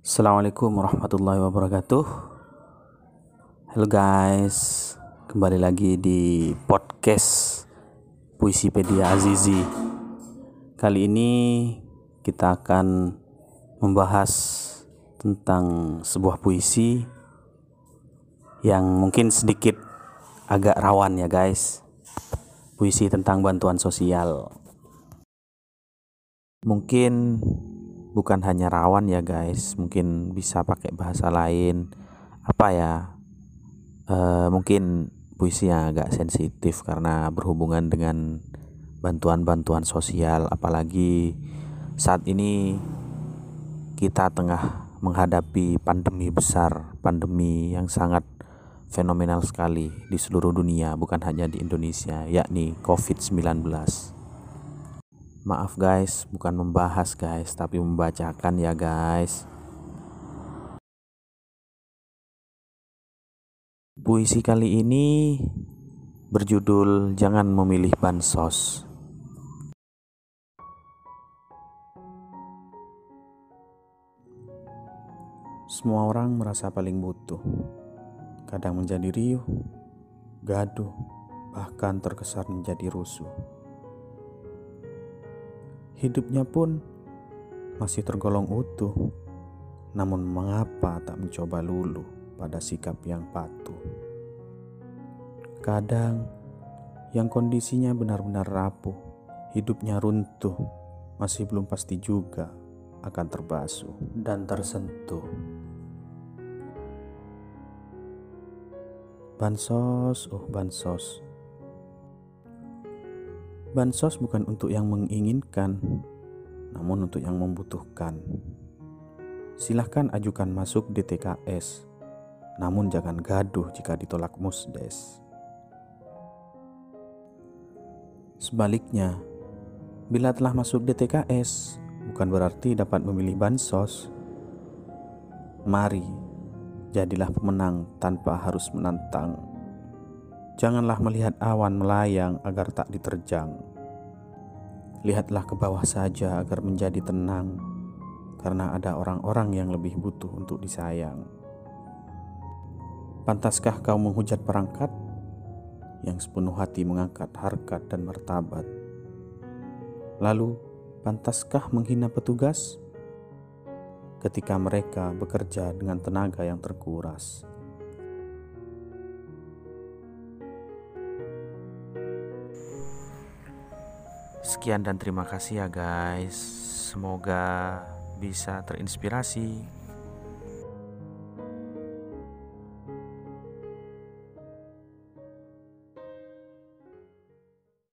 Assalamualaikum warahmatullahi wabarakatuh. Halo guys, kembali lagi di podcast Puisipedia Azizi. Kali ini kita akan membahas tentang sebuah puisi yang mungkin sedikit agak rawan ya guys. Puisi tentang bantuan sosial. Mungkin bukan hanya rawan ya guys, mungkin bisa pakai bahasa lain. Apa ya? E, mungkin puisi yang agak sensitif karena berhubungan dengan bantuan-bantuan sosial, apalagi saat ini kita tengah menghadapi pandemi besar, pandemi yang sangat fenomenal sekali di seluruh dunia, bukan hanya di Indonesia, yakni COVID-19. Maaf guys, bukan membahas guys, tapi membacakan ya guys. Puisi kali ini berjudul Jangan Memilih Bansos. Semua orang merasa paling butuh. Kadang menjadi riuh, gaduh, bahkan terkesan menjadi rusuh. Hidupnya pun masih tergolong utuh, namun mengapa tak mencoba lulu pada sikap yang patuh? Kadang yang kondisinya benar-benar rapuh, hidupnya runtuh, masih belum pasti juga akan terbasuh dan tersentuh. Bansos, oh bansos, Bansos bukan untuk yang menginginkan, namun untuk yang membutuhkan. Silahkan ajukan masuk di TKS, namun jangan gaduh jika ditolak musdes. Sebaliknya, bila telah masuk di TKS, bukan berarti dapat memilih bansos. Mari, jadilah pemenang tanpa harus menantang. Janganlah melihat awan melayang agar tak diterjang. Lihatlah ke bawah saja agar menjadi tenang, karena ada orang-orang yang lebih butuh untuk disayang. Pantaskah kau menghujat perangkat yang sepenuh hati mengangkat harkat dan martabat? Lalu, pantaskah menghina petugas ketika mereka bekerja dengan tenaga yang terkuras? Sekian dan terima kasih ya guys. Semoga bisa terinspirasi